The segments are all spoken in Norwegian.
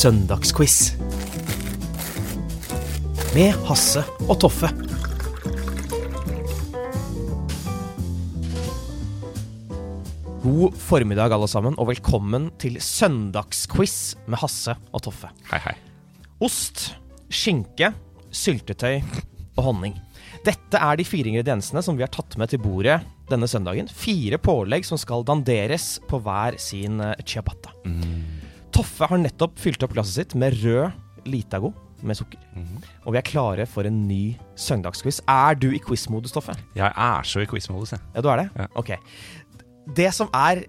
Søndagsquiz. Med Hasse og Toffe. God formiddag, alle sammen, og velkommen til søndagsquiz med Hasse og Toffe. Hei, hei. Ost, skinke, syltetøy og honning. Dette er de fire ingrediensene som vi har tatt med til bordet denne søndagen. Fire pålegg som skal danderes på hver sin ciabatta. ciabatta. Toffe har nettopp fylt opp glasset sitt med rød Litago med sukker. Og vi er klare for en ny søndagsquiz. Er du i quiz-modus, Toffe? Jeg er så i quiz-modus, jeg. Ja, du er det? Ja. Ok. Det som er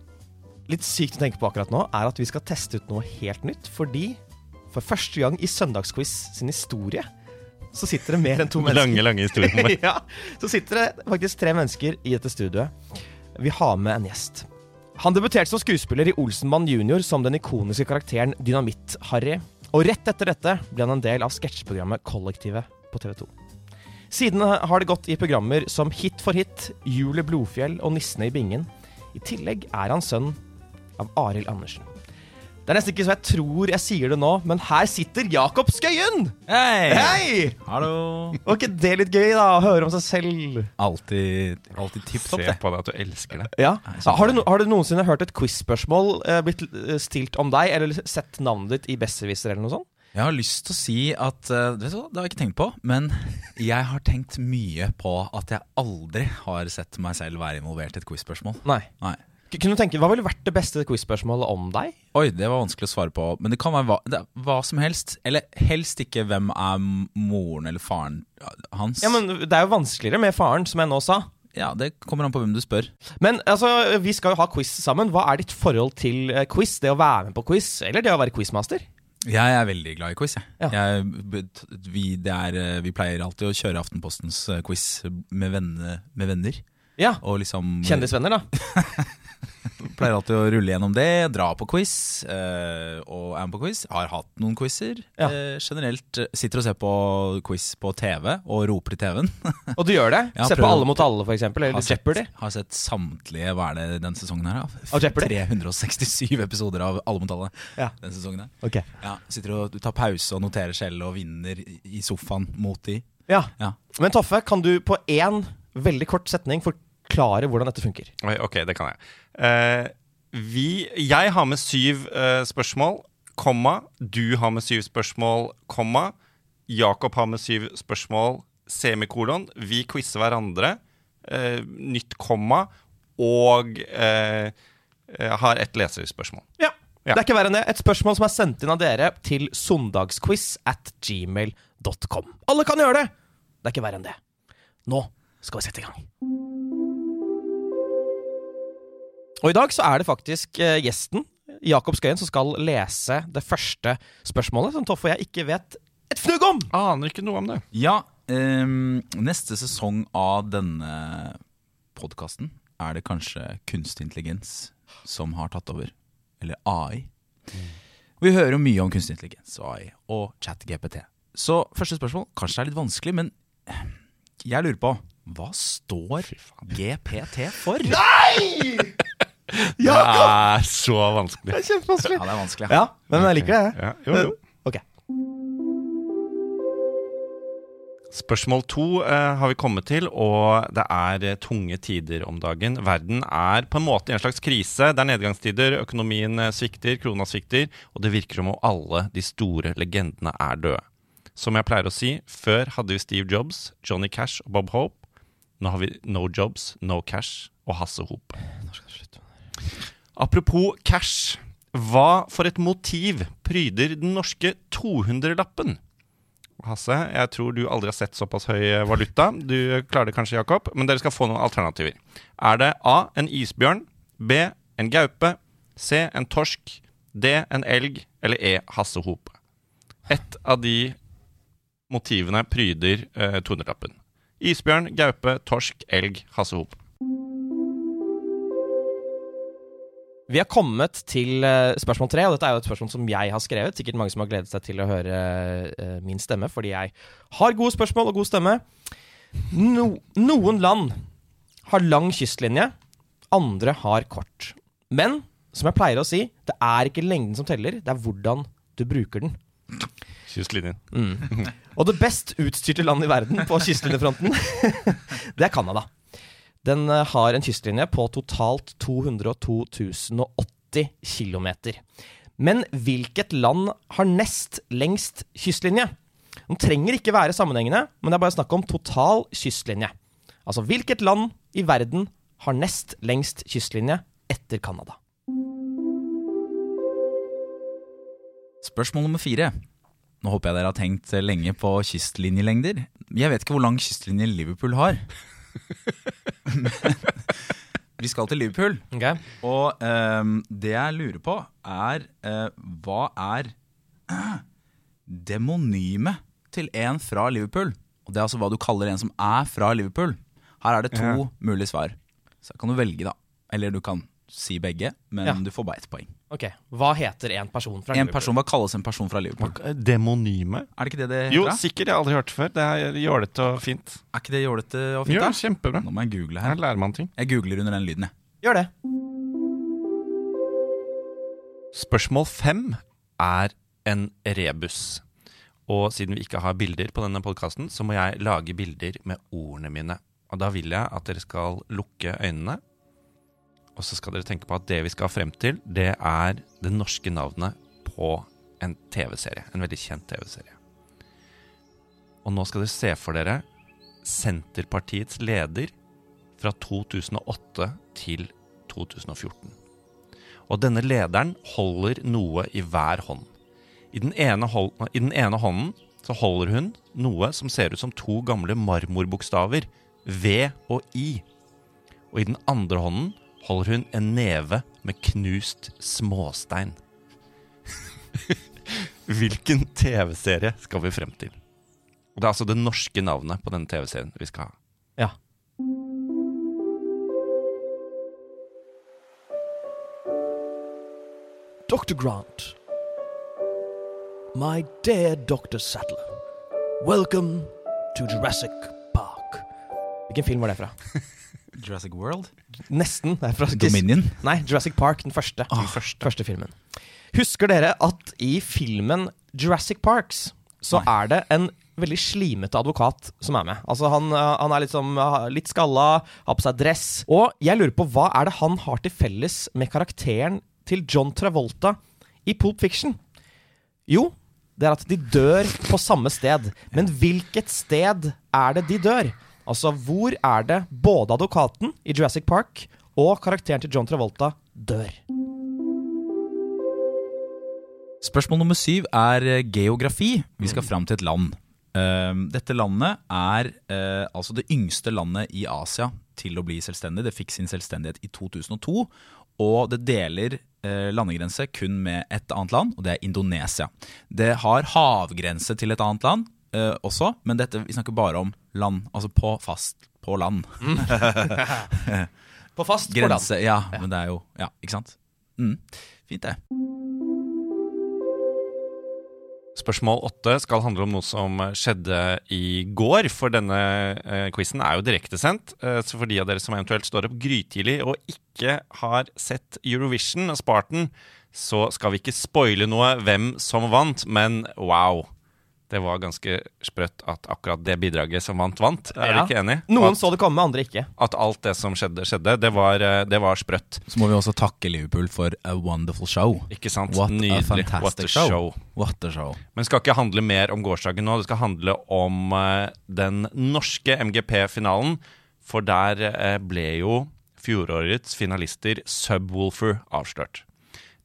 litt sykt å tenke på akkurat nå, er at vi skal teste ut noe helt nytt. Fordi for første gang i Søndagsquiz sin historie så sitter det mer enn to mennesker. Lange, lange historier ja, så sitter det faktisk tre mennesker i dette studioet. Vi har med en gjest. Han debuterte som skuespiller i Olsenmann jr. som den ikoniske karakteren Dynamitt-Harry. Og rett etter dette ble han en del av sketsjprogrammet Kollektivet på TV 2. Siden har det gått i programmer som Hit for hit, Julie Blodfjell og Nissene i bingen. I tillegg er han sønn av Arild Andersen. Det er nesten ikke så jeg tror jeg sier det nå, men her sitter Jakob Skøyen! Hei! Hei! Hallo! Var ikke det litt gøy, da? Å høre om seg selv. Alltid, alltid tipp topp, Se det. på deg at du elsker det. Ja. Har, du, no- har du noensinne hørt et quiz-spørsmål eh, blitt eh, stilt om deg, eller sett navnet ditt i Besserwisser eller noe sånt? Jeg har lyst til å si at eh, vet du hva, Det har jeg ikke tenkt på, men jeg har tenkt mye på at jeg aldri har sett meg selv være involvert i et quiz-spørsmål. Nei. Nei. Kunne tenke, Hva ville vært det beste quiz-spørsmålet om deg? Oi, det var vanskelig å svare på. Men det kan være hva, det, hva som helst. Eller helst ikke hvem er moren eller faren hans. Ja, men Det er jo vanskeligere med faren, som jeg nå sa. Ja, Det kommer an på hvem du spør. Men altså, vi skal jo ha quiz sammen. Hva er ditt forhold til eh, quiz? Det å være med på quiz, eller det å være quizmaster? Jeg er veldig glad i quiz. Jeg. Ja. Jeg, vi, det er, eh, vi pleier alltid å kjøre Aftenpostens eh, quiz med, venne, med venner. Ja. Og liksom Kjendisvenner, da. Pleier alltid å rulle gjennom det, dra på quiz, eh, og er med på quiz. Har hatt noen quizer. Ja. Eh, generelt eh, sitter og ser på quiz på TV og roper i TV-en. Og du gjør det? Ja, Se på. Alle mot alle, eksempel. Eller Jeopardy. har sett samtlige, hva er det denne sesongen her? Av Jeopardy? 367 episoder av Alle mot alle Ja. denne sesongen her. Ok. Ja, sitter og tar pause og noterer selv og vinner i i sofaen mot de. Ja. Ja. Men Toffe, kan du på én veldig kort setning forklare hvordan dette funker? Oi, Ok, det kan jeg. Eh, vi, jeg har med syv eh, spørsmål, komma. Du har med syv spørsmål, komma. Jakob har med syv spørsmål, semikolon. Vi quizer hverandre. Eh, nytt komma. Og eh, eh, har ett leserspørsmål. Ja. Ja. Det er ikke verre enn det. Et spørsmål som er sendt inn av dere til søndagsquiz at gmail.com. Alle kan gjøre det! Det er ikke verre enn det. Nå skal vi sette i gang. Og i dag så er det faktisk eh, gjesten, Jakob Skøyen, som skal lese det første spørsmålet, som Toffe og jeg ikke vet et fnugg om! Aner ikke noe om det. Ja, um, neste sesong av denne podkasten er det kanskje kunstig intelligens som har tatt over. Eller AI. Vi hører jo mye om kunstig intelligens og AI og ChatGPT. Så første spørsmål, kanskje det er litt vanskelig, men jeg lurer på hva står GPT for? Nei! Det er så vanskelig. Kjempevanskelig. Ja, det er vanskelig. Ja, men jeg liker det. Ja, jo, jo. Ok. Spørsmål to eh, har vi kommet til, og det er eh, tunge tider om dagen. Verden er på en måte i en slags krise. Det er nedgangstider, økonomien eh, svikter, krona svikter, og det virker som om alle de store legendene er døde. Som jeg pleier å si, før hadde vi Steve Jobs, Johnny Cash og Bob Hope. Nå har vi No Jobs, No Cash og Hasse Hope. Apropos cash. Hva for et motiv pryder den norske 200-lappen? Hasse, jeg tror du aldri har sett såpass høy valuta. Du klarer det kanskje, Jakob, men dere skal få noen alternativer. Er det A. En isbjørn. B. En gaupe. C. En torsk. D. En elg. Eller E. Hassehope. Ett av de motivene pryder eh, 200-lappen. Isbjørn, gaupe, torsk, elg, hassehop. Vi har kommet til eh, spørsmål tre, og dette er jo et spørsmål som jeg har skrevet. Sikkert mange som har gledet seg til å høre eh, min stemme, fordi jeg har gode spørsmål og god stemme. No, noen land har lang kystlinje, andre har kort. Men som jeg pleier å si, det er ikke lengden som teller, det er hvordan du bruker den. Kystlinjen. Og det best utstyrte landet i verden på kystlinjefronten, det er Canada. Den eh, har en kystlinje på totalt 202 080 km. Men hvilket land har nest lengst kystlinje? Den trenger ikke være sammenhengende, men det er bare snakk om total kystlinje. Altså hvilket land i verden har nest lengst kystlinje etter Canada? Spørsmål nummer fire. Nå håper jeg dere har tenkt lenge på kystlinjelengder. Jeg vet ikke hvor lang kystlinje Liverpool har. Men vi skal til Liverpool. Okay. Og um, det jeg lurer på, er uh, Hva er demonymet til en fra Liverpool? Og Det er altså hva du kaller en som er fra Liverpool. Her er det to Ja. mulige svar. Så kan du velge, da. Eller du kan si begge, men Ja. du får bare ett poeng. ok, Hva heter en person fra En Liverpool? person, Hva kalles en person fra Liverpool? Demonyme? Er det ikke det det heter? Jo, da? sikkert. Jeg har aldri hørt det før. Det er jålete og fint. Er ikke det jålete og fint? Jo, da? kjempebra. Nå må jeg google Her her. lærer man ting. Jeg googler under den lyden, jeg. Gjør det. Spørsmål fem er en rebus. Og siden vi ikke har bilder på denne podkasten, så må jeg lage bilder med ordene mine. Og da vil jeg at dere skal lukke øynene. Og så skal dere tenke på at det vi skal frem til, det er det norske navnet på en TV-serie. En veldig kjent TV-serie. Og nå skal dere se for dere Senterpartiets leder fra 2008 til 2014. Og denne lederen holder noe i hver hånd. I den, ene hold, I den ene hånden så holder hun noe som ser ut som to gamle marmorbokstaver, V og I. Og i den andre hånden holder hun en neve med knust småstein. Hvilken TV-serie skal vi frem til? Det er altså det norske navnet på denne TV-serien vi skal ha. Ja. Dr. Grant. My dear Dr. Sattler. Welcome to Jurassic Park. Hvilken film var det fra? Jurassic World? Nesten. Det er fra Dominion? Nei, Jurassic Park, den første. Den første. første filmen. Husker dere at i filmen Jurassic Parks så Nei. er det en veldig slimete advokat som er med. Altså Han, uh, han er liksom uh, litt skalla, har på seg dress. Og jeg lurer på hva er det han har til felles med karakteren til John Travolta i Pulp Fiction? Jo, det er at de dør på samme sted. Men hvilket sted er det de dør? Altså, hvor er det både advokaten i Jurassic Park og karakteren til John Travolta dør? Spørsmål nummer syv er eh, geografi. Vi skal fram til et land. Eh, dette landet er eh, altså det yngste landet i Asia til å bli selvstendig. Det fikk sin selvstendighet i 2002, og det deler eh, landegrense kun med et annet land, og det er Indonesia. Det har havgrense til et annet land eh, også, men dette, vi snakker bare om land, altså på fast på land. På fast på land. Grense, ja, men det er jo Ja, ikke sant? Mm, fint, det. Spørsmål åtte skal handle om noe som skjedde i går, for denne eh, quizen er jo direktesendt. Eh, så for de av dere som eventuelt står opp grytidlig og ikke har sett Eurovision og Spartan, så skal vi ikke spoile noe hvem som vant, men wow. Det var ganske sprøtt at akkurat det bidraget som vant, vant. Er Ja. du ikke enig? Noen at, så det komme, andre ikke. at alt det som skjedde, skjedde. Det var, eh, det var sprøtt. Så må vi også takke Liverpool for a wonderful show. Ikke sant? What a fantastic What a show. show. What a show. Men det skal ikke handle mer om gårsdagen nå. Det skal handle om uh, den norske MGP-finalen. For der uh, ble jo fjorårets finalister Subwoolfer avslørt.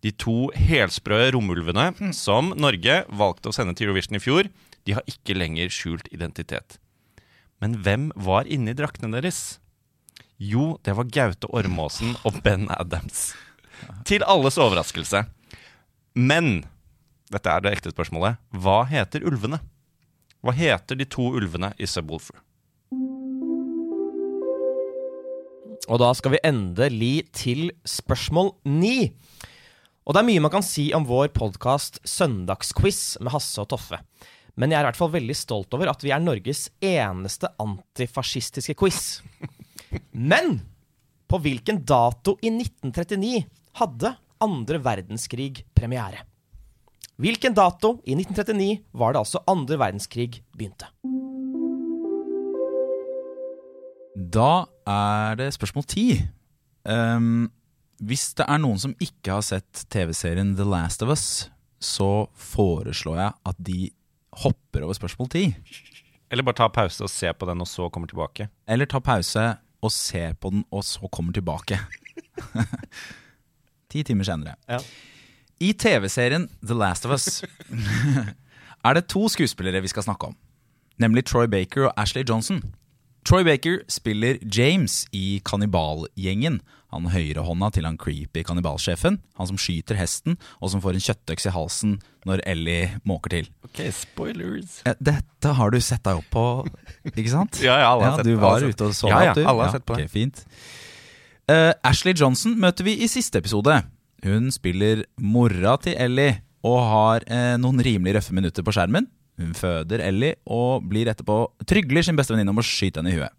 De to helsprø romulvene som Norge valgte å sende til Eurovision i fjor, De har ikke lenger skjult identitet. Men hvem var inni draktene deres? Jo, det var Gaute Ormåsen og Ben Adams. Til alles overraskelse. Men dette er det ekte spørsmålet. Hva heter ulvene? Hva heter de to ulvene i Subwoolfer? Og da skal vi endelig til spørsmål ni. Og det er mye man kan si om vår podkast Søndagsquiz med Hasse og Toffe. Men jeg er i hvert fall veldig stolt over at vi er Norges eneste antifascistiske quiz. Men på hvilken dato i 1939 hadde andre verdenskrig premiere? Hvilken dato i 1939 var det altså andre verdenskrig begynte? Da er det spørsmål ti. Ehm, hvis det er noen som ikke har sett TV-serien The Last of Us, så foreslår jeg at de hopper over spørsmål ti. Eller bare ta pause og se på den, og så kommer tilbake. Eller ta pause og se på den, og så kommer tilbake. Ti timer senere. Ja. I TV-serien The Last of Us er det to skuespillere vi skal snakke om. Nemlig Troy Baker og Ashley Johnson. Troy Baker spiller James i Kannibalgjengen. Han høyrehånda til han creepy kannibalsjefen. Han som skyter hesten, og som får en kjøttøks i halsen når Ellie måker til. Ok, spoilers. Dette har du sett deg opp på, ikke sant? Ja, ja, alle har sett Du var alle ute og så Ja, ja, opp, du? alle har sett på det. fint. Uh, Ashley Johnson møter vi i siste episode. Hun spiller mora til Ellie og har uh, noen rimelig røffe minutter på skjermen. Hun føder Ellie og blir etterpå trygler sin beste venninne om å skyte henne i huet.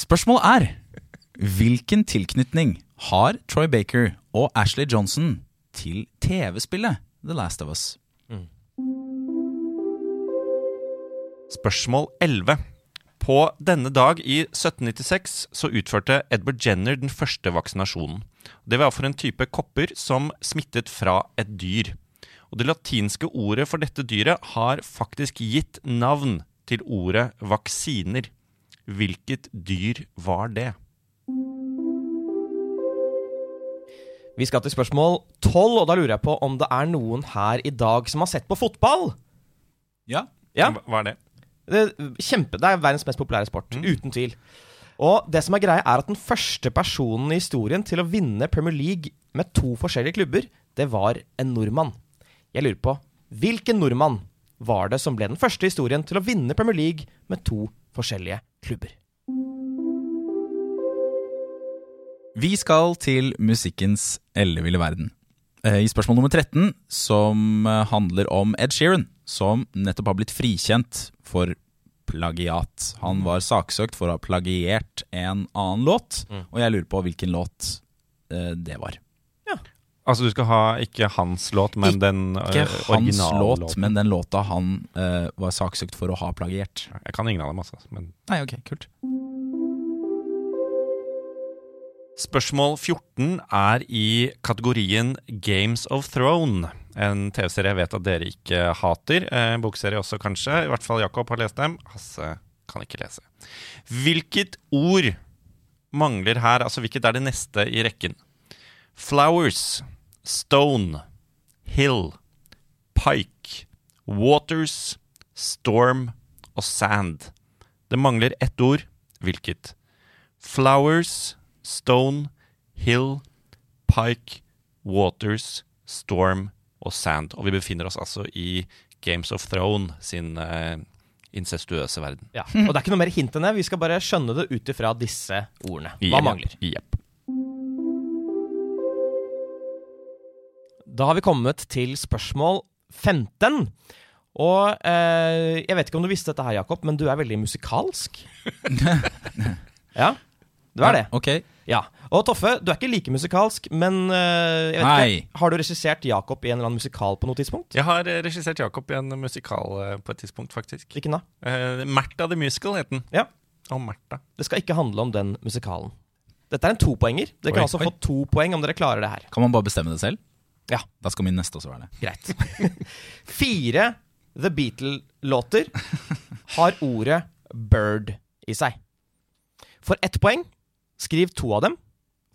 Spørsmålet er hvilken tilknytning har Troy Baker og Ashley Johnson til TV-spillet The Last of Us? Spørsmål 11. På denne dag i 1796 så utførte Edward Jenner den første vaksinasjonen. Det var for en type kopper som smittet fra et dyr. Og Det latinske ordet for dette dyret har faktisk gitt navn til ordet vaksiner. Hvilket dyr var det? Vi skal til spørsmål 12, og da lurer jeg på om det er noen her i dag som har sett på fotball? Ja. Ja, Hva er det? det, kjempe, det er verdens mest populære sport, uten tvil. Og det som er greia, er at den første personen i historien til å vinne Premier League med to forskjellige klubber, det var en nordmann. Jeg lurer på hvilken nordmann var det som ble den første i historien til å vinne Premier League med to forskjellige klubber? Vi skal til musikkens elleville verden. Eh, I spørsmål nummer 13, som eh, handler om Ed Sheeran, som nettopp har blitt frikjent for plagiat. Han var saksøkt for å ha plagiert en annen låt, og jeg lurer på hvilken låt eh, det var. Ja. Altså Du skal ha ikke hans låt, men den Ikke hans originale låt, låten. men den låta han uh, var saksøkt for å ha plagiert. Jeg kan ingen av dem, altså. Men Nei, ok, kult. Spørsmål 14 er i kategorien Games of Throne. En TV-serie jeg vet at dere ikke hater. Eh, bokserie også, kanskje. I hvert fall Jakob har lest dem. Hasse kan ikke lese. Hvilket ord mangler her? Altså hvilket er det neste i rekken? Flowers, stone, hill, pike, waters, storm og sand. Det mangler ett ord. Hvilket? Flowers, Stone, Hill, Pike, Waters, Storm og Sand. Og vi befinner oss altså i Games of Throne sin uh, incestuøse verden. Ja, Og det er ikke noe mer hint enn det. Vi skal bare skjønne det ut ifra disse ordene. Hva yep. mangler? Yep. Da har vi kommet til spørsmål 15. Og eh, jeg vet ikke om du visste dette her, Jakob, men du er veldig musikalsk. ja, du er det. Ok. Ja. Og Toffe, du er ikke like musikalsk, men eh, jeg vet Nei. ikke, har du regissert Jakob i en eller annen musikal på noe tidspunkt? Jeg har eh, regissert Jakob i en musikal eh, på et tidspunkt, faktisk. Hvilken da? Eh, Märtha the Musical het den. Ja. Å, Märtha. Det skal ikke handle om den musikalen. Dette er en topoenger. Dere kan Oi, altså oi. få to poeng om dere klarer det her. Kan man bare bestemme det selv? Ja. Da skal min neste også være det. Greit. Fire The Beatle-låter har ordet 'bird' i seg. For ett poeng, skriv to av dem.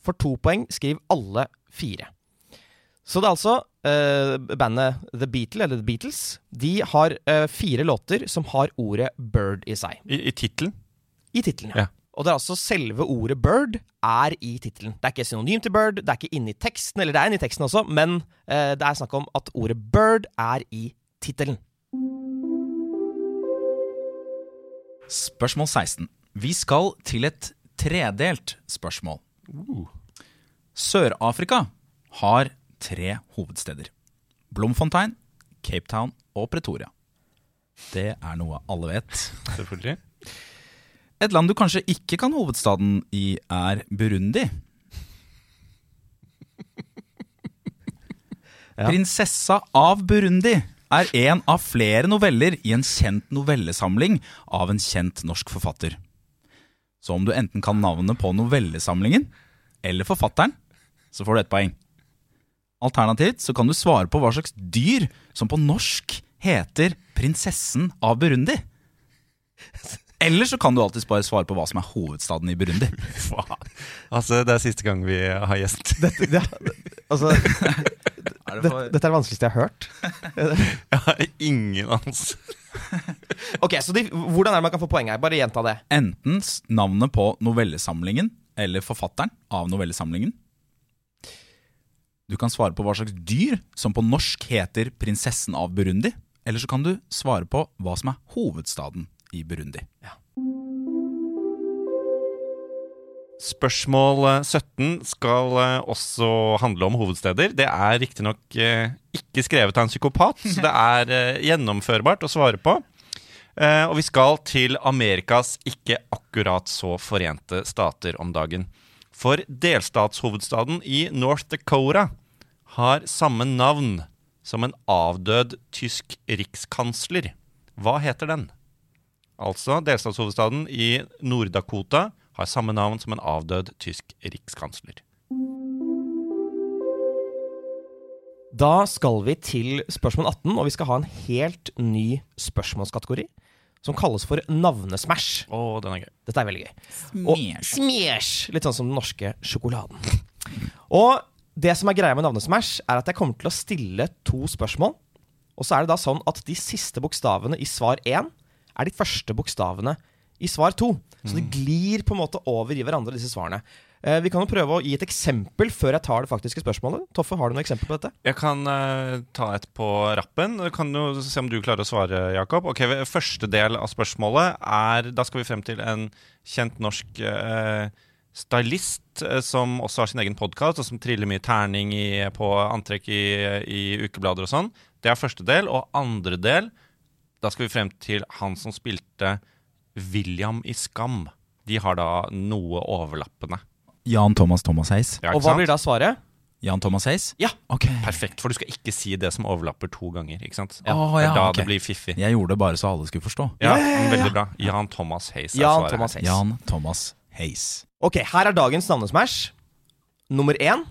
For to poeng, skriv alle fire. Så det er altså uh, bandet The Beatle, eller The Beatles, de har uh, fire låter som har ordet bird i seg. I, i tittelen? I tittelen, ja. Ja. Og det er altså selve ordet bird er i tittelen. Det er ikke synonym til bird, det er ikke inni teksten, eller det er inni teksten også, men uh, det er snakk om at ordet bird er i tittelen. Spørsmål 16. Vi skal til et tredelt spørsmål. Sør-Afrika har tre hovedsteder. Blomfontein, Cape Town og Pretoria. Det er noe alle vet. Selvfølgelig. Et land du kanskje ikke kan hovedstaden i, er Burundi. Prinsessa av Burundi er en av flere noveller i en kjent novellesamling av en kjent norsk forfatter. Så om du enten kan navnet på novellesamlingen eller forfatteren, så får du ett poeng. Alternativt så kan du svare på hva slags dyr som på norsk heter prinsessen av Burundi. Eller så kan du alltids bare svare på hva som er hovedstaden i Burundi. Faen. Altså, det er siste gang vi har gjest. Dette, det, altså, Er det, dette er det vanskeligste jeg har hørt. Jeg har ingen anelse. Ok, så de, Hvordan er det man kan få poeng her? Bare gjenta det. Enten navnet på novellesamlingen eller forfatteren av novellesamlingen. Du kan svare på hva slags dyr som på norsk heter prinsessen av Burundi. Eller så kan du svare på hva som er hovedstaden i Burundi. Spørsmål eh, 17 skal eh, også handle om hovedsteder. Det er riktignok eh, ikke skrevet av en psykopat, så det er eh, gjennomførbart å svare på. Eh, og vi skal til Amerikas ikke akkurat så forente stater om dagen. For delstatshovedstaden i North Dakota har samme navn som en avdød tysk rikskansler. Hva heter den? Altså, delstatshovedstaden i Nord-Dakota har samme navn som en avdød tysk rikskansler. Da skal vi til spørsmål 18, og vi skal ha en helt ny spørsmålskategori. Som kalles for navnesmash. Å, den er gøy. Dette er veldig gøy. Og smash! Litt sånn som den norske sjokoladen. Og det som er greia med navnesmash, er at jeg kommer til å stille to spørsmål. Og så er det da sånn at de siste bokstavene i svar 1 er de første bokstavene i svar to. Så det glir på en måte over i hverandre, disse svarene. Eh, vi kan jo prøve å gi et eksempel før jeg tar det faktiske spørsmålet. Toffe, har du noe eksempel på dette? Jeg kan eh, ta et på rappen. Kan jo se om du klarer å svare, Jakob. Ok, Første del av spørsmålet er Da skal vi frem til en kjent norsk eh, stylist eh, som også har sin egen podkast, og som triller mye terning i, på antrekk i, i ukeblader og sånn. Det er første del. Og andre del, da skal vi frem til han som spilte William i Skam. De har da noe overlappende. Jan Thomas Thomas Heis. Ja, Og hva sant? blir da svaret? Jan Thomas Heis? Ja. okay. Perfekt, for du skal ikke si det som overlapper to ganger. ikke sant? Ja. Å, det er da okay. det blir fiffig. Jeg gjorde det bare så alle skulle forstå. Ja, Veldig bra. Jan Thomas Heis er Jan svaret. Thomas Heis. Jan Thomas Heis. Ok, her er dagens navnesmash. Nummer én.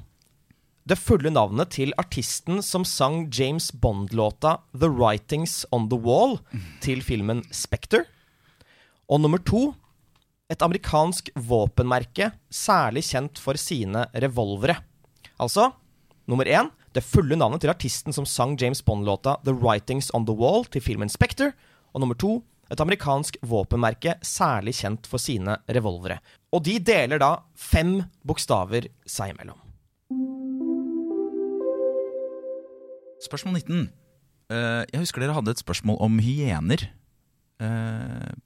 Det fulle navnet til artisten som sang James Bond-låta The Writings on the Wall til filmen Spectre. Og nummer to. Et amerikansk våpenmerke særlig kjent for sine revolvere. Altså, nummer én. Det fulle navnet til artisten som sang James Bond-låta The Writings on the Wall til filmen Spectre. Og nummer to. Et amerikansk våpenmerke særlig kjent for sine revolvere. Og de deler da fem bokstaver seg imellom. Spørsmål 19. Eh, jeg husker dere hadde et spørsmål om hyener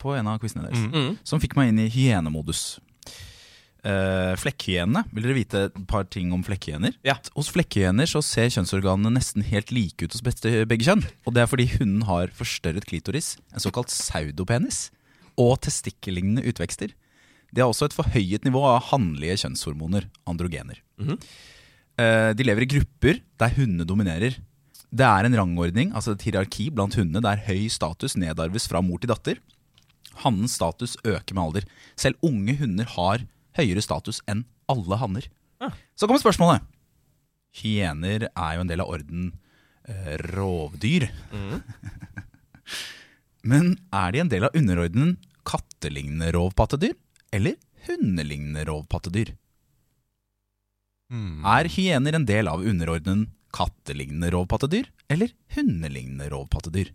på en av quizene deres. Mm. Som fikk meg inn i hyenemodus. Uh, Flekkhyenene. Vil dere vite et par ting om flekkhyener? Ja. Hos flekkhyener så ser kjønnsorganene nesten helt like ut hos begge kjønn. Og det er fordi hunden har forstørret klitoris, en såkalt pseudopenis, og testikkellignende utvekster. De har også et forhøyet nivå av hannlige kjønnshormoner, androgener. Eh, de lever i grupper der hundene dominerer. Det er en rangordning, altså et hierarki blant hundene der høy status nedarves fra mor til datter. Hannens status øker med alder. Selv unge hunder har høyere status enn alle hanner. Så kommer spørsmålet. Hyener er jo en del av orden eh, rovdyr. Men er de en del av underordenen kattelignende rovpattedyr eller hundelignende rovpattedyr? Mm. Er hyener en del av underordenen kattelignende rovpattedyr eller hundelignende rovpattedyr?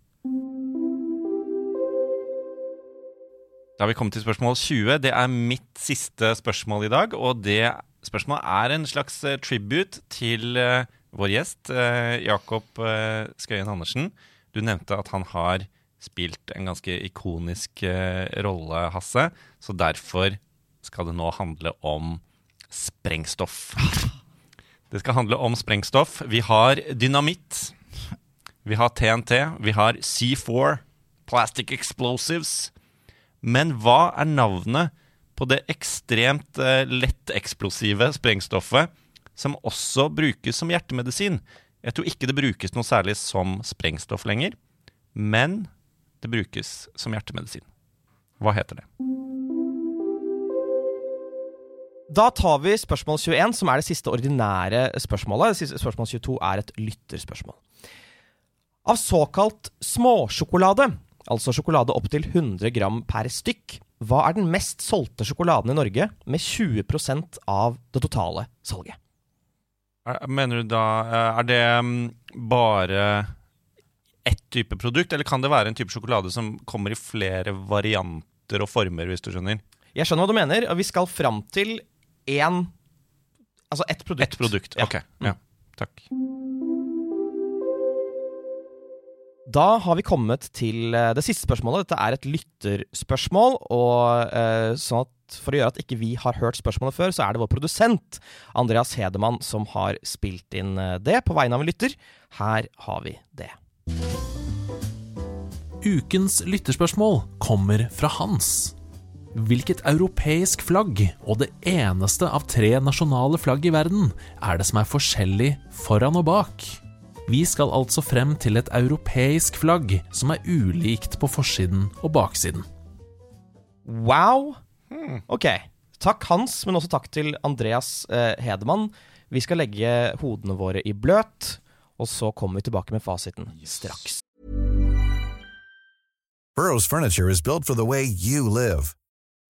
Da har vi kommet til spørsmål 20. Det er mitt siste spørsmål i dag. Og det spørsmålet er en slags eh, tribute til eh, vår gjest, eh, Jakob Skøyen Andersen. Du nevnte at han har spilt en ganske ikonisk rolle, Hasse. Så derfor skal det nå handle om sprengstoff. Det skal handle om sprengstoff. Vi har dynamitt. Vi har TNT. Vi har C4. Plastic Explosives. Men hva er navnet på det ekstremt eh, letteksplosive sprengstoffet som også brukes som hjertemedisin? Jeg tror ikke det brukes noe særlig som sprengstoff lenger, men det brukes som hjertemedisin. Hva heter det? Da tar vi spørsmål 21, som er det siste ordinære spørsmålet. Det siste Spørsmål 22 er et lytterspørsmål. Av såkalt småsjokolade, altså sjokolade opptil 100 gram per stykk, hva er den mest solgte sjokoladen i Norge med 20% av det totale salget? Er- Mener du da eh, Er det mm, bare ett type produkt, eller kan det være en type sjokolade som kommer i flere varianter og former, hvis du skjønner? Jeg skjønner hva du mener, og vi skal fram til én Altså ett produkt. Ett produkt. Ja. Ok. Ja. Takk. Da har vi kommet til eh, det siste spørsmålet. Dette er et lytterspørsmål. Og eh, sånn at for å gjøre at ikke vi har hørt spørsmålet før, så er det vår produsent Andreas Hedemann som har spilt inn eh, det på vegne av en lytter. Her har vi det. Ukens lytterspørsmål kommer fra Hans. Hvilket europeisk flagg, og det eneste av tre nasjonale flagg i verden, er det som er forskjellig foran og bak? Vi skal altså frem til et europeisk flagg som er ulikt på forsiden og baksiden. Wow! Ok. Takk, Hans, men også takk til Andreas eh, Hedemann. Vi skal legge hodene våre i bløt, og så kommer vi tilbake med fasiten straks. Burrow's furniture is built for the way you live.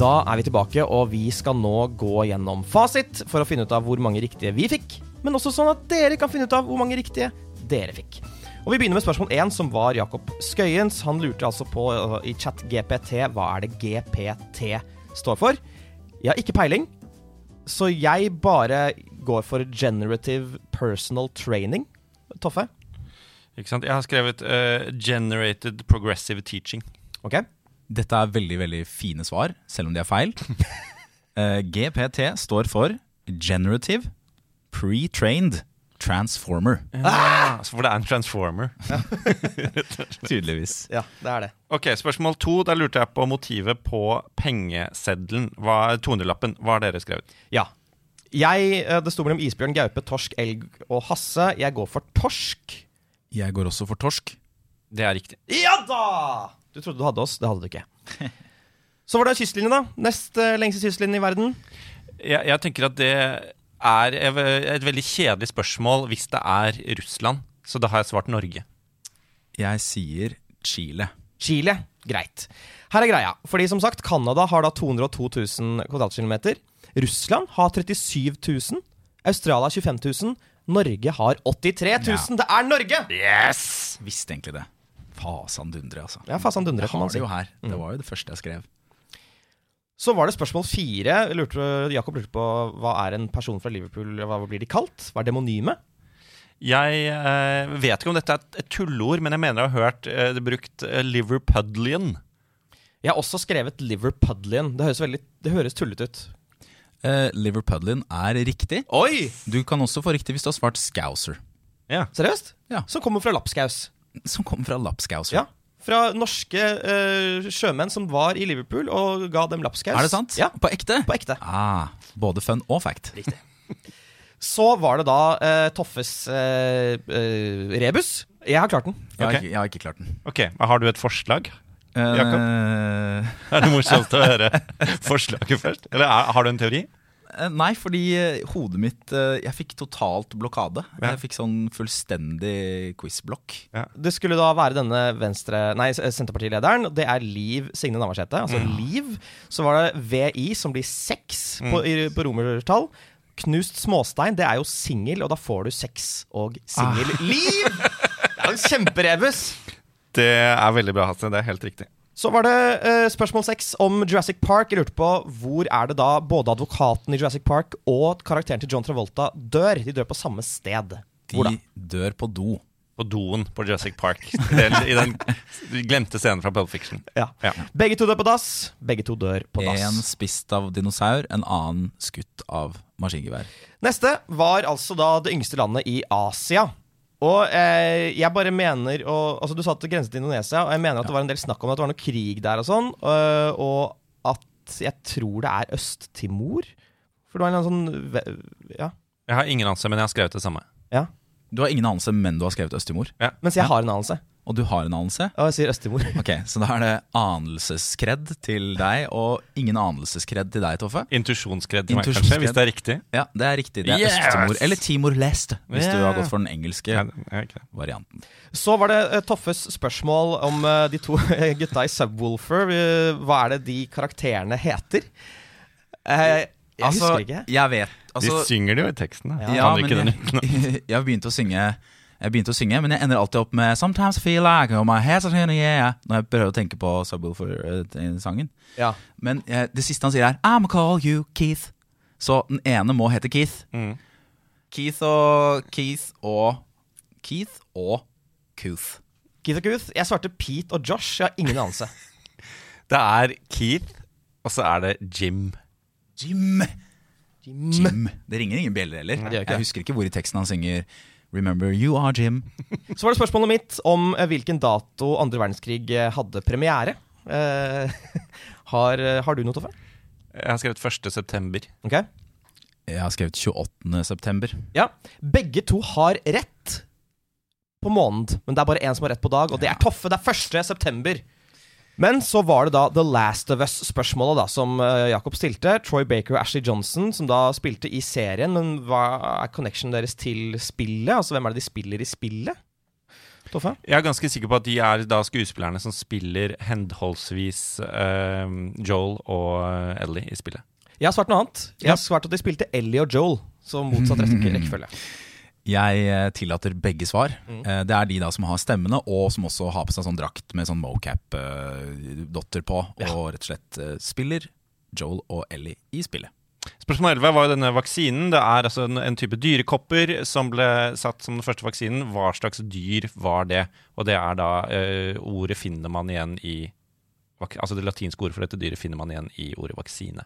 Da er vi tilbake, og vi skal nå gå gjennom fasit for å finne ut av hvor mange riktige vi fikk, men også sånn at dere kan finne ut av hvor mange riktige dere fikk. Og Vi begynner med spørsmål 1, som var Jakob Skøyens. Han lurte altså på uh, i chat GPT hva er det GPT står for. Jeg har ikke peiling, så jeg bare går for generative personal training. Toffe? Ikke sant? Jeg har skrevet uh, 'generated progressive teaching'. Ok? Dette er veldig veldig fine svar, selv om de er feil. Uh, GPT står for Generative Pre-trained Transformer. Altså, for det er en transformer. Tydeligvis. Ja, det er det. Ok, Spørsmål to. Da lurte jeg på motivet på pengeseddelen. Hva, 200-lappen. Hva har dere skrevet? Ja. Jeg, eh, det sto mellom isbjørn, gaupe, torsk, elg og hasse. Jeg går for torsk. Jeg går også for torsk. Det er riktig. Ja da! Du trodde du hadde oss, det hadde du ikke. Så var det kystlinje, da. Nest eh, lengste kystlinje i verden. Jeg, jeg tenker at det er et veldig kjedelig spørsmål hvis det er Russland. Så da har jeg svart Norge. Jeg sier Chile. Chile. Greit. Her er greia. Fordi som sagt, Canada har da 202 000 kvadratkilometer. Russland har 37 000. Australia 25 000. Norge har 83 000. Det er Norge! Yes! Visste egentlig det. Fasan dundre, altså. Ja, fasan dundre, Jeg kan har man si. det jo her. Det var jo det første jeg skrev. Så var det spørsmål fire. Lurte, Jakob lurte på hva er en person fra Liverpool Hva blir de kalt? Hva er demonyme? Jeg eh, vet ikke om dette er et, tullord tulleord, men jeg mener jeg har hørt eh, det brukt eh, Liverpudlian. Jeg har også skrevet Liverpudlian. Det høres, veldig, det høres tullete ut. Eh, Liverpudlian er riktig. Oi! Du kan også få riktig hvis du har svart Scouser. Ja. Seriøst? Ja. Som kommer fra lapskaus. Som kom fra lapskaus? Ja. fra norske uh, sjømenn som var i Liverpool og ga dem lapskaus. Er det sant? Ja, På ekte? på ekte. Ah, både fun og fact. Riktig. Så var det da uh, Toffes uh, rebus. Jeg har klart den. Jeg, har ikke, jeg har ikke klart den. Ok, Har du et forslag? Jakob? Eh, Er det morsomt å høre forslaget først? Eller er, har du en teori? Eh, nei, fordi eh, hodet mitt eh, Jeg fikk totalt blokade. Ja. Jeg fikk sånn fullstendig quizblokk. Det skulle da være denne venstre Nei, Senterpartilederen. Det er Liv Signe Navarsete. Altså Liv. Så var det VI, som blir seks på, i, på romertall. Knust småstein, det er jo singel, og da får du sex og singel. Liv! Det er jo en kjemperebus! Det er veldig bra, Hasse. Det er helt riktig. Så var det eh, spørsmål seks om Jurassic Park. Jeg lurte på hvor er det da både advokaten i Jurassic Park og karakteren til John Travolta dør. De dør på samme sted. Hvor da? De dør på do. På doen på Jurassic Park. I den, glemte scenen fra Pulp Fiction. Ja. Ja. Begge to dør på dass. Begge to dør på dass. En spist av dinosaur, en annen skutt av maskingevær. Neste var altså da det yngste landet i Asia. Og eh, jeg bare mener og, Altså Du sa at det grenset til Indonesia, og jeg mener at det var en del snakk om at det var noe krig der og sånn. Og, og at jeg tror det er Øst-Timor. For det var en eller annen sånn Ja. Jeg har ingen anelse, men jeg har skrevet det samme. ja. Du har ingen anelse, men du har skrevet Øst-Timor. Mens jeg har en anelse. Og du har en anelse. Ja, jeg sier Øst-Timor. Ok, Så da er det anelseskred til deg, og ingen anelseskred til deg, Toffe. Intuisjonskred til meg, kanskje, hvis det er riktig. Ja, det er riktig. Det er Yes! Øst-Timor. Eller Timor-Leste, hvis du har gått for den engelske Ja, varianten. Så var det eh, Toffes spørsmål om eh, de to gutta i Subwoolfer. Hva er det de karakterene heter? Eh, jeg Altså, husker ikke. jeg vet altså, De synger det jo i teksten. Da. Ja, Kan men jeg, jeg har begynt å synge Jeg begynte å synge, men jeg ender alltid opp med Sometimes I feel like oh, my head's in yeah Når jeg prøver å tenke på Subwoolfer-sangen. Ja. Men eh, det siste han sier, er I'm gonna call you Keith. Så den ene må hete Keith. Mm. Keith og Keith og Keith og Cooth. Keith og Cooth. Jeg svarte Pete og Josh. Jeg har ingen anelse. Det er Keith, og så er det Jim. Jim. Jim. Det ringer ingen bjeller heller. Jeg husker ikke hvor i teksten han synger Remember you are Jim. Så var det spørsmålet mitt om eh, hvilken dato andre verdenskrig eh, hadde premiere. Eh, har, eh, har du noe, Toffe? Jeg har skrevet 1. september. Jeg har skrevet 28. september. Ja. Begge to har rett på måned, men det er bare én som har rett på dag, og det er Toffe. Det er 1. Men så var det da The Last of Us-spørsmålet da som eh, Jakob stilte. Troy Baker og Ashley Johnson, som da spilte i serien. Men hva er connectionen deres til spillet? Altså Hvem er det de spiller i spillet? Toffe? Jeg er ganske sikker på at de er da skuespillerne som spiller henholdsvis uh, Joel og eh, Ellie i spillet. Jeg har svart noe annet. Jeg har svart at de spilte Ellie og Joel. Så motsatt rekke- rekkefølge. Jeg eh, tillater begge svar. Mm. Eh, Det er de da som har stemmene, og som også har på seg sånn drakt med sånn mocap-dotter på, og rett og slett eh, spiller Joel og Ellie i spillet. Spørsmål 11 var jo denne vaksinen. Det er altså en, en type dyrekopper som ble satt som den første vaksinen. Hva slags dyr var det? Og det er da eh, Ordet finner man igjen i Altså det latinske ordet for dette dyret finner man igjen i ordet vaksine.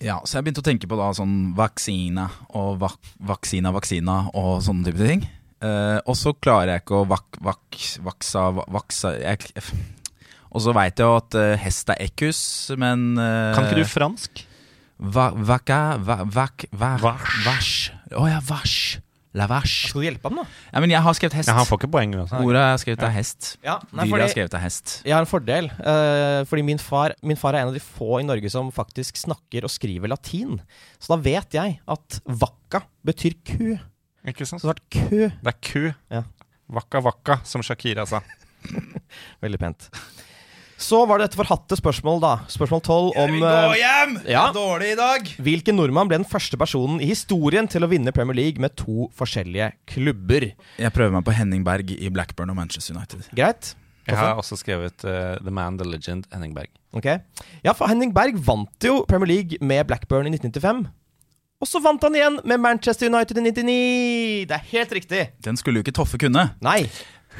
Ja, så jeg begynte å tenke på da sånn vaksine og vak vaksina, vaksina og sånne type ting. Eh, og så klarer jeg ikke å vak vak vaksa vaksa jeg, Og så veit jeg jo at eh, hest er ekus, men eh, Kan ikke du fransk? va Vaka va Vak va- vars. Vache. oh, ja, vache. La. Skal du hjelpe ham, da? Ja, men jeg har skrevet hest. Ja, han får ikke poeng uansett. Ordet er skrevet av hest. Ja, nei, Dyret fordi er skrevet av hest. jeg har en fordel. Uh, fordi min far, min far er en av de få i Norge som faktisk snakker og skriver latin. Så da vet jeg at vakka betyr ku. Ikke Så sant? det er kø. Det er ku. Ja. Vakka vakka, som Shakira sa. Veldig pent. Så var det dette forhatte spørsmål, da. Spørsmål 12 om eh, hjem! ja. dårlig i dag! Hvilken nordmann ble den første personen i historien til å vinne Premier League med to forskjellige klubber? Jeg prøver meg på Henning Berg i Blackburn og Manchester United. Greit? Jeg har også skrevet uh, The Man, The Legend, Henning Berg. Ok. Ja, for Henning Berg vant jo Premier League med Blackburn i 1995. Og så vant han igjen med Manchester United i 99! Det er helt riktig. Den skulle jo ikke Toffe kunne. Nei,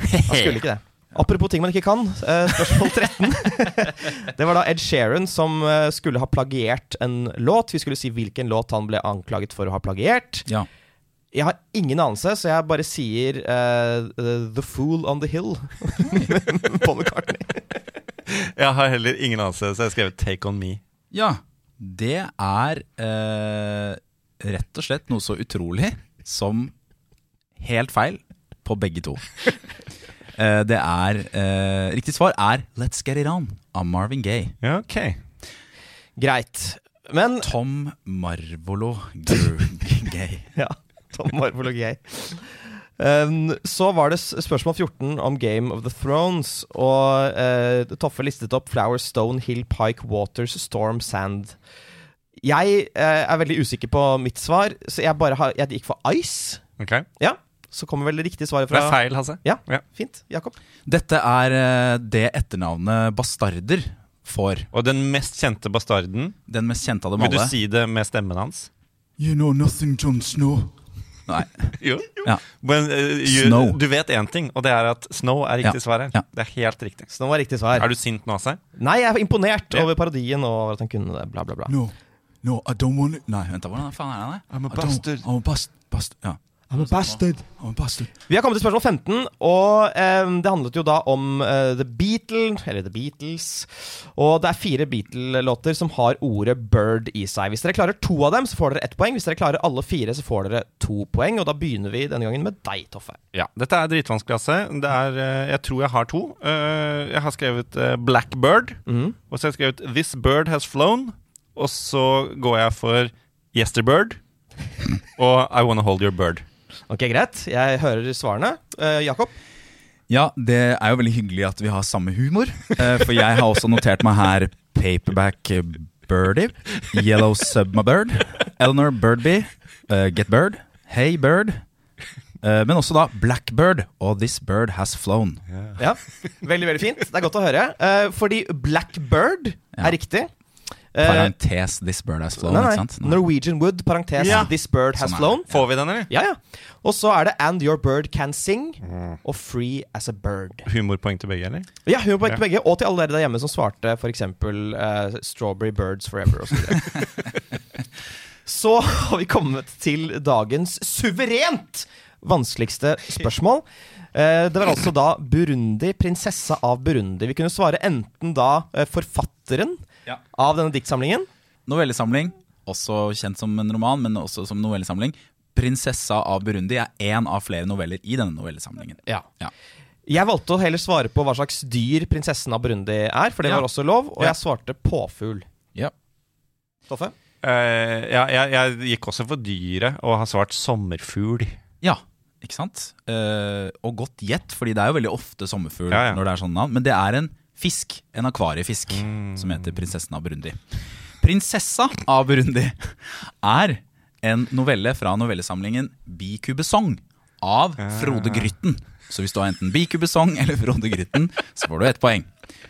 han skulle ikke det. Apropos ting man ikke kan. eh, spørsmål 13. det var da Ed Sheeran som eh, skulle ha plagiert en låt. Vi skulle si hvilken låt han ble anklaget for å ha plagiert. Ja. Jeg har ingen anelse, så jeg bare sier uh, The Fool on the Hill. Paul McCartney. Jeg har heller ingen anelse, så jeg har skrevet 'Take On Me'. Ja, det er uh, rett og slett noe så utrolig som helt feil på begge to. Eh, det er eh, Riktig svar er 'Let's Get It On' av Marvin Gaye. Ja, ok. Greit. Men Tom Marvolo Gay. Ja, Tom Marvolo Gay. Um, så var det spørsmål 14 om Game of the Thrones. Og uh, Toffe listet opp Flower, Stone, Hill, Pike, Waters, Storm, Sand. Jeg uh, er veldig usikker på mitt svar, så jeg bare har, jeg gikk for Ice. ok. Ja, Så kommer vel det riktige svaret fra Det er feil, Hasse. Ja, Ja. fint. Jakob. Dette er eh, det etternavnet bastarder får. Og den mest kjente bastarden, Den mest kjente av dem alle. vil du si det med stemmen hans? You know nothing, John Snow. Nei. Jo. Ja. Men uh, you, Snow. du vet én ting, og det er at Snow er riktig Ja. svar her. Ja. Det er helt riktig. Snow Er riktig svar. Er du sint nå, Hasse? Nei, jeg er imponert Ja. over parodien og over at han kunne det. Bla, bla, bla. No, no, I don't want it. Nei, vent da, hvordan faen er han? I'm a bastard. I'm a bast, bast, ja. I'm a bastard. I'm a bastard. Vi har kommet til spørsmål 15, og eh, det handlet jo da om eh, The Beatles, eller The Beatles. Og det er fire Beatle-låter som har ordet 'bird' i seg. Hvis dere klarer to av dem, så får dere ett poeng. Hvis dere klarer alle fire, så får dere to poeng. Og da begynner vi denne gangen med deg, Toffe. Ja, Dette er dritvanskelig, Asse. Det er, eh, jeg tror jeg har to. Uh, Jeg har skrevet eh, Blackbird, mm. og så har jeg skrevet This Bird Has Flown. Og så går jeg for Yesterbird og I Wanna Hold Your Bird. Ok, greit. Jeg hører svarene. Eh, Jakob? Ja, det er jo veldig hyggelig at vi har samme humor. eh, For jeg har også notert meg her Paperback Birdie, Yellow Submabird, Eleanor Birdby, eh, Get Bird, Hey Bird. eh, Men også da Blackbird og This Bird Has Flown. Ja, Veldig, veldig fint. Det er godt å høre. Eh, fordi Blackbird er riktig. Eh, Parentes This Bird Has Flown, nei, ikke nei. Norwegian Wood, parentes Ja. This Bird Has Sånn. Flown. Får vi den, eller? Ja, ja. Og så er det And Your Bird Can Sing og Free As A Bird. Humorpoeng til begge, eller? Ja, humorpoeng Ja. til begge, og til alle dere der hjemme som svarte f.eks. Uh, Strawberry Birds Forever osv. Så, så har vi kommet til dagens suverent vanskeligste spørsmål. Eh, det var altså da Burundi, prinsessa av Burundi. Vi kunne svare enten da eh, forfatteren Ja. av denne diktsamlingen. Novellesamling, også kjent som en roman, men også som novellesamling. 'Prinsessa av Burundi' er én av flere noveller i denne novellesamlingen. Ja. Ja. Jeg valgte å heller svare på hva slags dyr prinsessen av Burundi er, for det Ja. var også lov, og Ja. jeg svarte påfugl. Ja. Toffe? Uh, ja, jeg, jeg gikk også for dyret og har svart sommerfugl. Ja, ikke sant? Uh, og godt gjett, fordi det er jo veldig ofte sommerfugl Ja, ja. når det er sånne navn. Men det er en fisk, en akvariefisk, som heter prinsessen av Burundi. Prinsessa av Burundi er en novelle fra novellesamlingen Bikubesong av Frode Grytten. Så hvis du har enten Bikubesong eller Frode Grytten, så får du ett poeng.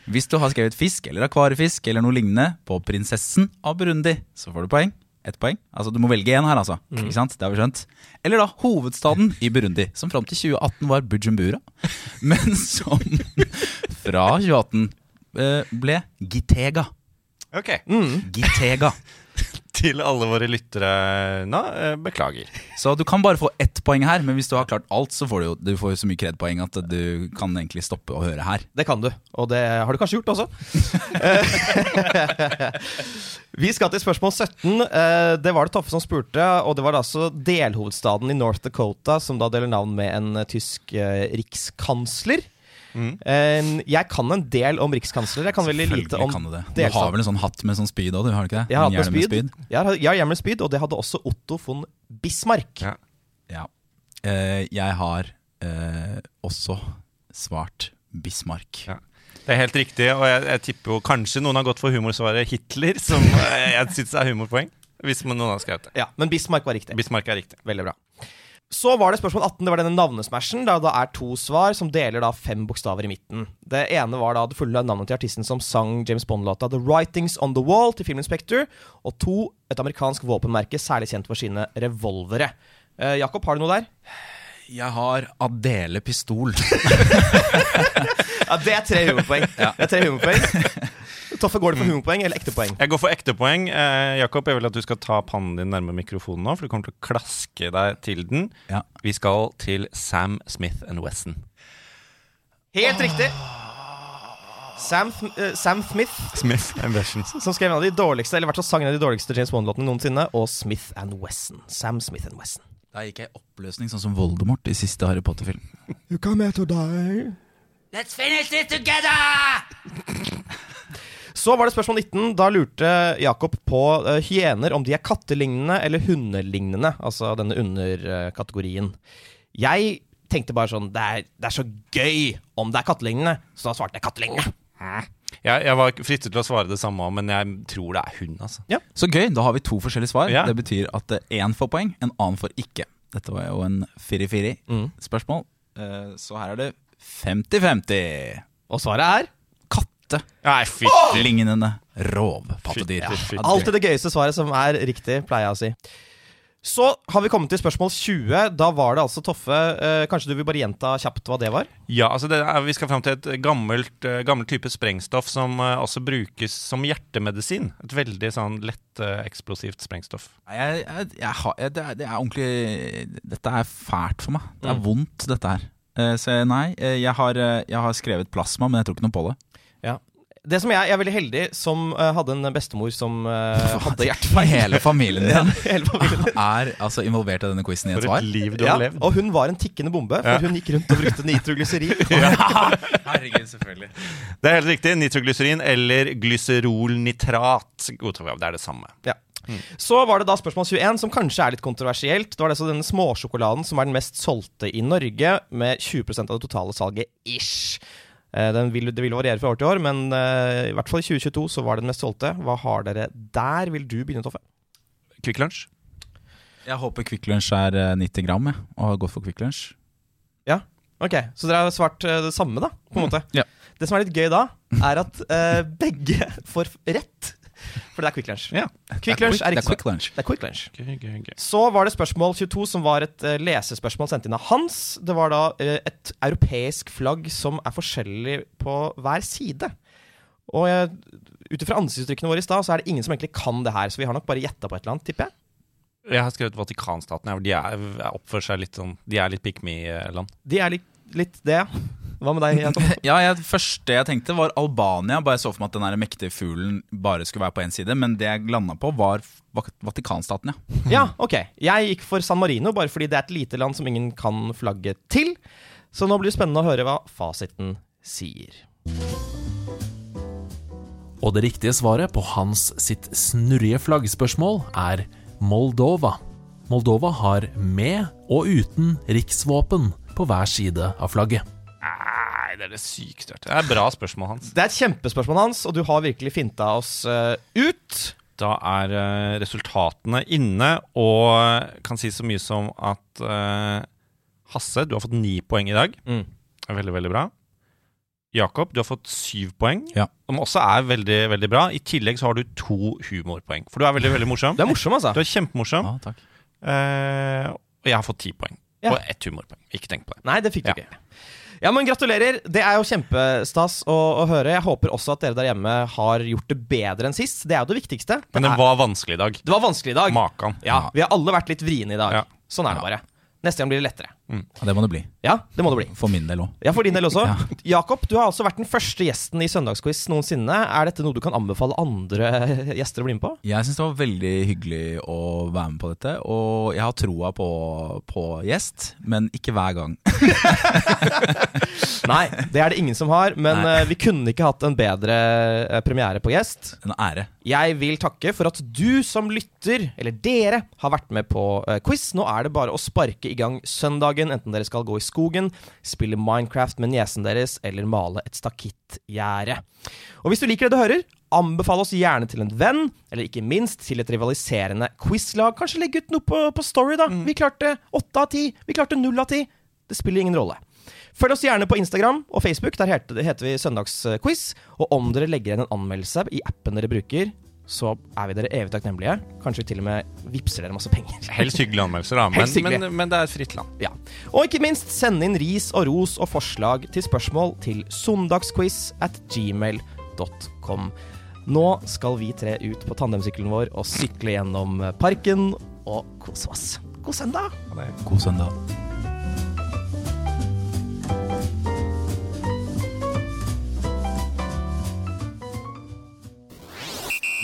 Hvis du har skrevet fisk eller akvariefisk eller noe lignende på prinsessen av Burundi, så får du poeng. Ett poeng. Altså Du må velge én her, altså. Ikke sant? Det har vi skjønt. Eller da hovedstaden i Burundi, som fram til 2018 var Bujumbura, men som fra 2018 eh, ble Gitega. Ok. Gitega. Til alle våre lyttere nå, eh, beklager. Så du kan bare få ett poeng her, men hvis du har klart alt, så får du jo du får så mye kredpoeng at du kan egentlig stoppe å høre her. Det kan du, og det har du kanskje gjort også. Vi skal til spørsmål 17. Eh, Det var det Toffe som spurte, og det var altså delhovedstaden i North Dakota som da deler navn med en tysk eh, rikskansler. Eh, Jeg kan en del om rikskansler. Jeg kan veldig lite om kan du det. Du har vel en sånn hatt med sånn spyd òg, du har du ikke det? Jeg har hatt med hjelm spyd. Jeg har, jeg har med spyd, og det hadde også Otto von Bismarck. Ja. Ja. Eh, jeg har eh, også svart Bismarck. Ja. Det er helt riktig, og jeg, jeg tipper jo kanskje noen har gått for humorsvaret Hitler, som eh, jeg syns er humorpoeng. Hvis noen har skrevet det. Ja, Men Bismarck var riktig. Bismarck er riktig. Veldig bra. Så var det spørsmål 18. Det var denne navnesmashen. Der det er to svar som deler da fem bokstaver i midten. Det ene var da det fulle navnet til artisten som sang James Bond-låta The Writings On The Wall til filmen Spectre. Og to, et amerikansk våpenmerke særlig kjent for sine revolvere. Eh, Jakob, har du noe der? Jeg har Adele Pistol. Ja, Det er tre humorpoeng. Det er tre humorpoeng. Toffe, går det for humorpoeng eller ekte poeng? Jeg går for ekte poeng. Eh, Jakob, jeg vil at du skal ta pannen din nærme mikrofonen nå, for du kommer til å klaske deg til den. Ja. Vi skal til Sam Smith and Wesson. Helt riktig. Sam, eh, Sam Smith, Smith Wesson. som skrev en av de dårligste Eller i hvert fall sangen av de dårligste James Bond-låtene noensinne, og Smith and Wesson. Sam Smith and Wesson. Da gikk jeg i oppløsning, sånn som Voldemort i siste Harry Potter-film. You come here to die. Så var det spørsmål 19. Da lurte Jakob på uh, hyener om de er kattelignende eller hundelignende. Altså denne underkategorien. Jeg tenkte bare sånn det er, det er så gøy om det er kattelignende, så da svarte jeg kattelignende. Jeg, jeg var fristet til å svare det samme, men jeg tror det er hund, altså. Så gøy, da har vi to forskjellige svar. Ja. Det betyr at én får poeng, en annen får ikke. Dette var jo en Mm. firi-firi-spørsmål. Eh, Så her er det 50-50. Og svaret er Fytti. Lignende rovpattedyr. Fytti. alltid det gøyeste svaret som er riktig, pleier jeg å si. Så har vi kommet til spørsmål 20. Da var det altså Toffe eh, Kanskje du vil bare gjenta kjapt hva det var? Ja, altså det er, Vi skal fram til et gammelt, eh, gammelt type sprengstoff som eh, også brukes som hjertemedisin. Et veldig sånn lett eh, eksplosivt sprengstoff. Jeg, jeg, jeg det, er, det er ordentlig Dette er fælt for meg. Det er Mm. vondt, dette her. Eh, Så nei, eh, jeg har, eh, har skrevet plasma, men jeg tror ikke noe på det. Det som jeg, jeg er veldig heldig som uh, hadde en bestemor som uh, hadde hjertefeil. Hele familien din Hele familien. er altså involvert i denne quizen i et svar. et liv du Ja, og hun var en tikkende bombe, for Ja. hun gikk rundt og brukte nitroglyserin. Herregud, selvfølgelig. Det er helt riktig. Nitroglyserin eller glyserolnitrat. Godtar vi, Det er det samme. Så var det da spørsmål 21, som kanskje er litt kontroversielt. Det var altså denne småsjokoladen som er den mest solgte i Norge, med 20% av det totale salget ish. Eh, Den vil, det vil variere fra år til år, men eh, i hvert fall i 2022 så var det den mest solgte. Hva har dere der? Vil du begynne, Toffe? Kvikk Lunsj. Jeg håper Kvikk Lunsj er eh, 90 gram, jeg, og har gått for Kvikk Lunsj. Ok, Så dere har svart eh, det samme, da? på en måte Ja. Det som er litt gøy da, er at eh, begge får rett. For det er Quick Lunch. Ja. Quick Lunch er riktig er Quick Lunch. Det er Quick Lunch. Okay, okay, okay. Så var det spørsmål 22, som var et uh, lesespørsmål sendt inn av Hans. Det var da uh, et europeisk flagg som er forskjellig på hver side. Og uh, ut ifra ansiktsuttrykkene våre i stad, så er det ingen som egentlig kan det her. Så vi har nok bare gjetta på et eller annet, tipper jeg. Jeg har skrevet Vatikanstaten. ja, De er, er oppfører seg litt sånn De er litt pick me-land. De er litt, litt det. Hva med deg, Jakob? Ja, jeg, første jeg tenkte var Albania. Bare jeg så for meg at den mektige fuglen bare skulle være på én side. Men det jeg landa på, var Vatikanstaten, ja. Ja, ok. Jeg gikk for San Marino, bare fordi det er et lite land som ingen kan flagge til. Så nå blir det spennende å høre hva fasiten sier. Og det riktige svaret på Hans sitt snurrige flaggspørsmål er Moldova. Moldova har med og uten riksvåpen på hver side av flagget. Det er det sykt hørt. Det er et bra spørsmål, Hans. Det er et kjempespørsmål, Hans, og du har virkelig finta oss uh, ut. Da er uh, resultatene inne, og eh, kan si så mye som at uh, Hasse, du har fått ni poeng i dag. Mm. Er veldig, veldig bra. Jakob, du har fått syv poeng, Ja. som også er veldig, veldig bra. I tillegg så har du to humorpoeng, for du er veldig, veldig morsom. Du er morsom, altså. Du er kjempemorsom. ja takk. Eh, og jeg har fått ti poeng. Ja. Og ett humorpoeng. Ikke tenk på det. Nei, det fikk du Ja. ikke. Ja, men Gratulerer. Det er jo kjempestas å, å høre. Jeg håper også at dere der hjemme har gjort det bedre enn sist. Det er jo det viktigste. Men det, er, var vanskelig i dag. det var vanskelig i dag. Makan. Ja, Vi har alle vært litt vriene i dag. Ja. Sånn er det bare. Neste gang blir det lettere. Ja, det må det bli. Ja, det må det bli. For min del òg. Ja, for din del også. Ja. Jakob, du har altså vært den første gjesten i Søndagsquiz noensinne. Er dette noe du kan anbefale andre gjester å bli med på? Jeg syns det var veldig hyggelig å være med på dette. Og jeg har troa på, på gjest, men ikke hver gang. Nei, det er det ingen som har. Men Nei. eh, vi kunne ikke hatt en bedre eh, premiere på gjest. En ære. Jeg vil takke for at du som lytter, eller dere, har vært med på eh, quiz. Nå er det bare å sparke i gang søndagen, enten dere skal gå i skogen, spille Minecraft med niesen deres, eller male et stakittgjerde. Og hvis du liker det du hører, anbefal oss gjerne til en venn, eller ikke minst til et rivaliserende quizlag. Kanskje legge ut noe på, på Story, da. Vi klarte åtte av ti. Vi klarte null av ti. Det spiller ingen rolle. Følg oss gjerne på Instagram og Facebook. Der heter, heter vi Søndagsquiz. Og om dere legger igjen en anmeldelse i appen dere bruker, så er vi dere evig takknemlige. Kanskje vi til og med vippser dere masse penger. Helst hyggelige anmeldelser, da. Men, men, men det er et fritt land. Ja. Og ikke minst send inn ris og ros og forslag til spørsmål til søndagsquiz at gmail.com. Nå skal vi tre ut på tandemsykkelen vår og sykle gjennom parken og kose oss. God søndag! God søndag.